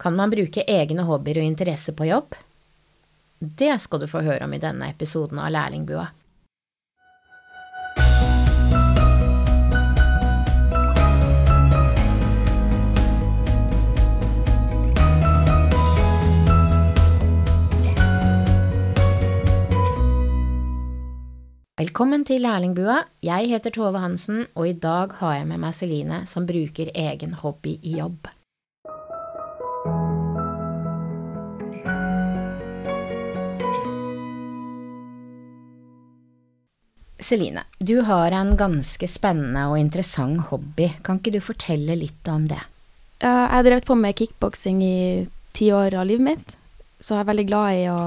Kan man bruke egne hobbyer og interesser på jobb? Det skal du få høre om i denne episoden av Lærlingbua. Velkommen til Lærlingbua. Jeg heter Tove Hansen, og i dag har jeg med meg Celine, som bruker egen hobby i jobb. Celine, du har en ganske spennende og interessant hobby. Kan ikke du fortelle litt om det? Jeg har drevet på med kickboksing i ti år av livet mitt, så jeg er veldig glad i å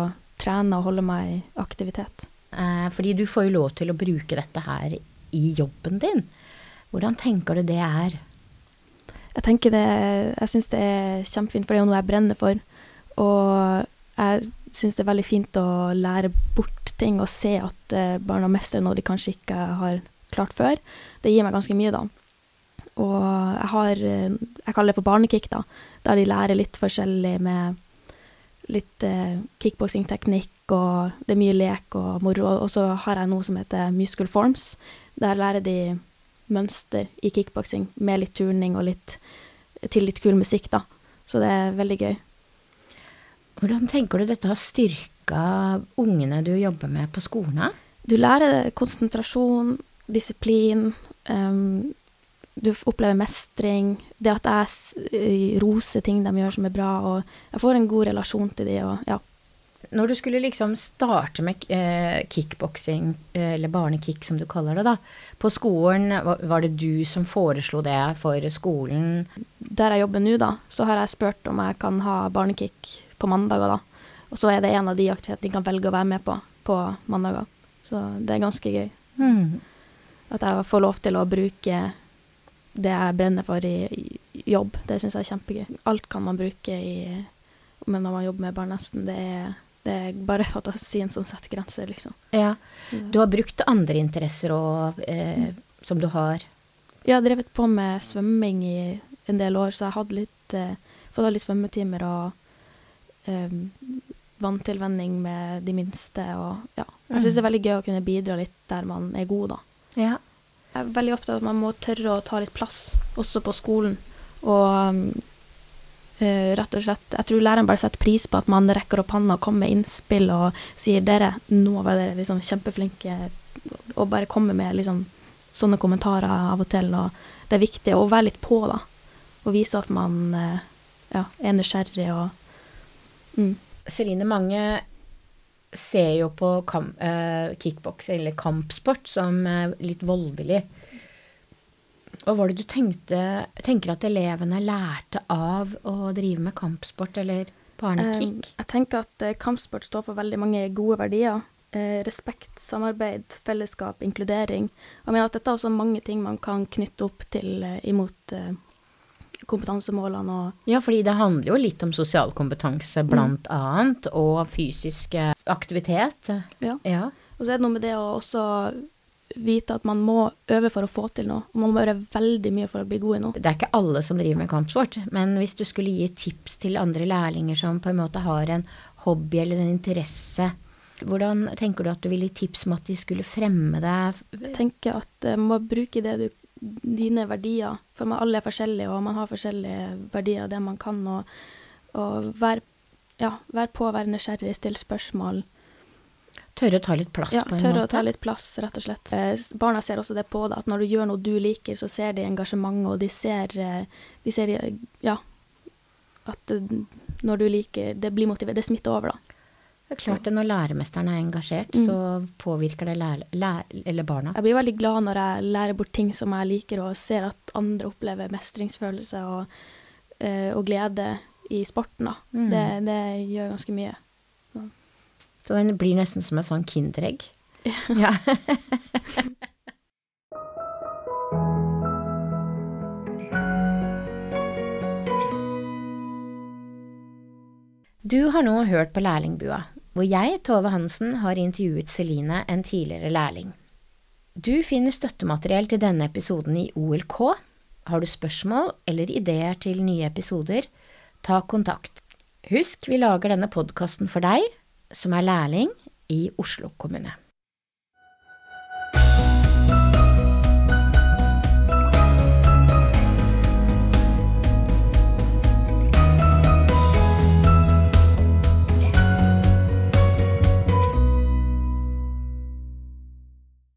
trene og holde meg i aktivitet. Eh, fordi du får jo lov til å bruke dette her i jobben din. Hvordan tenker du det er? Jeg tenker det Jeg syns det er kjempefint, for det er jo noe jeg brenner for. Og jeg syns det er veldig fint å lære bort ting og se at eh, barna mestrer noe de kanskje ikke har klart før. Det gir meg ganske mye, da. Og jeg har eh, Jeg kaller det for barnekick, da. Der de lærer litt forskjellig med litt eh, kickboksingteknikk, og det er mye lek og moro. Og så har jeg noe som heter musical forms. Der lærer de mønster i kickboksing med litt turning og litt til litt kul musikk, da. Så det er veldig gøy. Hvordan tenker du dette har styrka ungene du jobber med på skolen? Du lærer konsentrasjon, disiplin. Um, du opplever mestring. Det at jeg roser ting de gjør som er bra, og jeg får en god relasjon til de, og ja. Når du skulle liksom starte med eh, kickboksing, eh, eller barnekick som du kaller det, da, på skolen, var det du som foreslo det for skolen? Der jeg jobber nå, da, så har jeg spurt om jeg kan ha barnekick på mandager, da. Og så er det en av de aktivitetene de kan velge å være med på på mandager. Så det er ganske gøy. Mm. At jeg får lov til å bruke det jeg brenner for i, i jobb. Det syns jeg er kjempegøy. Alt kan man bruke i Men når man jobber med barn, nesten. Det er, det er bare fantasien som setter grenser, liksom. Ja. Du har brukt andre interesser og, eh, som du har? Jeg har drevet på med svømming i en del år, så jeg hadde litt, eh, fått litt svømmetimer og eh, vanntilvenning med de minste. Og ja, jeg syns det er veldig gøy å kunne bidra litt der man er god, da. Ja. Jeg er veldig opptatt av at man må tørre å ta litt plass, også på skolen. Og uh, rett og slett Jeg tror læreren bare setter pris på at man rekker opp hånda og kommer med innspill og sier 'dere, nå var dere liksom kjempeflinke', og bare kommer med liksom sånne kommentarer av og til. Og det er viktig å være litt på, da. Og vise at man uh, ja, er nysgjerrig og Mm. Celine, mange ser jo på kamp, eh, kickboks eller kampsport som eh, litt voldelig. Hva var det du tenkte, tenker at elevene lærte av å drive med kampsport eller barnekick? Jeg tenker at eh, kampsport står for veldig mange gode verdier. Eh, respekt, samarbeid, fellesskap, inkludering. Og jeg mener at dette er også mange ting man kan knytte opp til eh, imot kompetansemålene og Ja, fordi det handler jo litt om sosial kompetanse, mm. blant mm. annet, og fysisk aktivitet. Ja. ja. Og så er det noe med det å også vite at man må øve for å få til noe. Og man må gjøre veldig mye for å bli god i noe. Det er ikke alle som driver med kampsport, men hvis du skulle gi tips til andre lærlinger som på en måte har en hobby eller en interesse, hvordan tenker du at du ville gi tips om at de skulle fremme deg? Jeg tenker at man må bruke det du dine verdier. For man alle er forskjellige, og man har forskjellige verdier, det man kan. Og, og vær, ja, vær på, vær nysgjerrig, still spørsmål. Tørre å ta litt plass, ja, på en måte? Ja, tørre å ta litt plass, rett og slett. Eh, barna ser også det på deg, at når du gjør noe du liker, så ser de engasjement, og de ser, eh, de ser ja, at eh, når du liker Det blir motivert. Det smitter over, da. Det er klart det, når læremesteren er engasjert, mm. så påvirker det lære, lære, barna. Jeg blir veldig glad når jeg lærer bort ting som jeg liker, og ser at andre opplever mestringsfølelse og, og glede i sporten. Da. Mm. Det, det, gjør ganske mye. Så. Så den blir nesten som et sånn kinderegg? ja. Du har nå hørt på Lærlingbua, hvor jeg, Tove Hansen, har intervjuet Celine, en tidligere lærling. Du finner støttemateriell til denne episoden i OLK. Har du spørsmål eller ideer til nye episoder, ta kontakt. Husk, vi lager denne podkasten for deg som er lærling i Oslo kommune.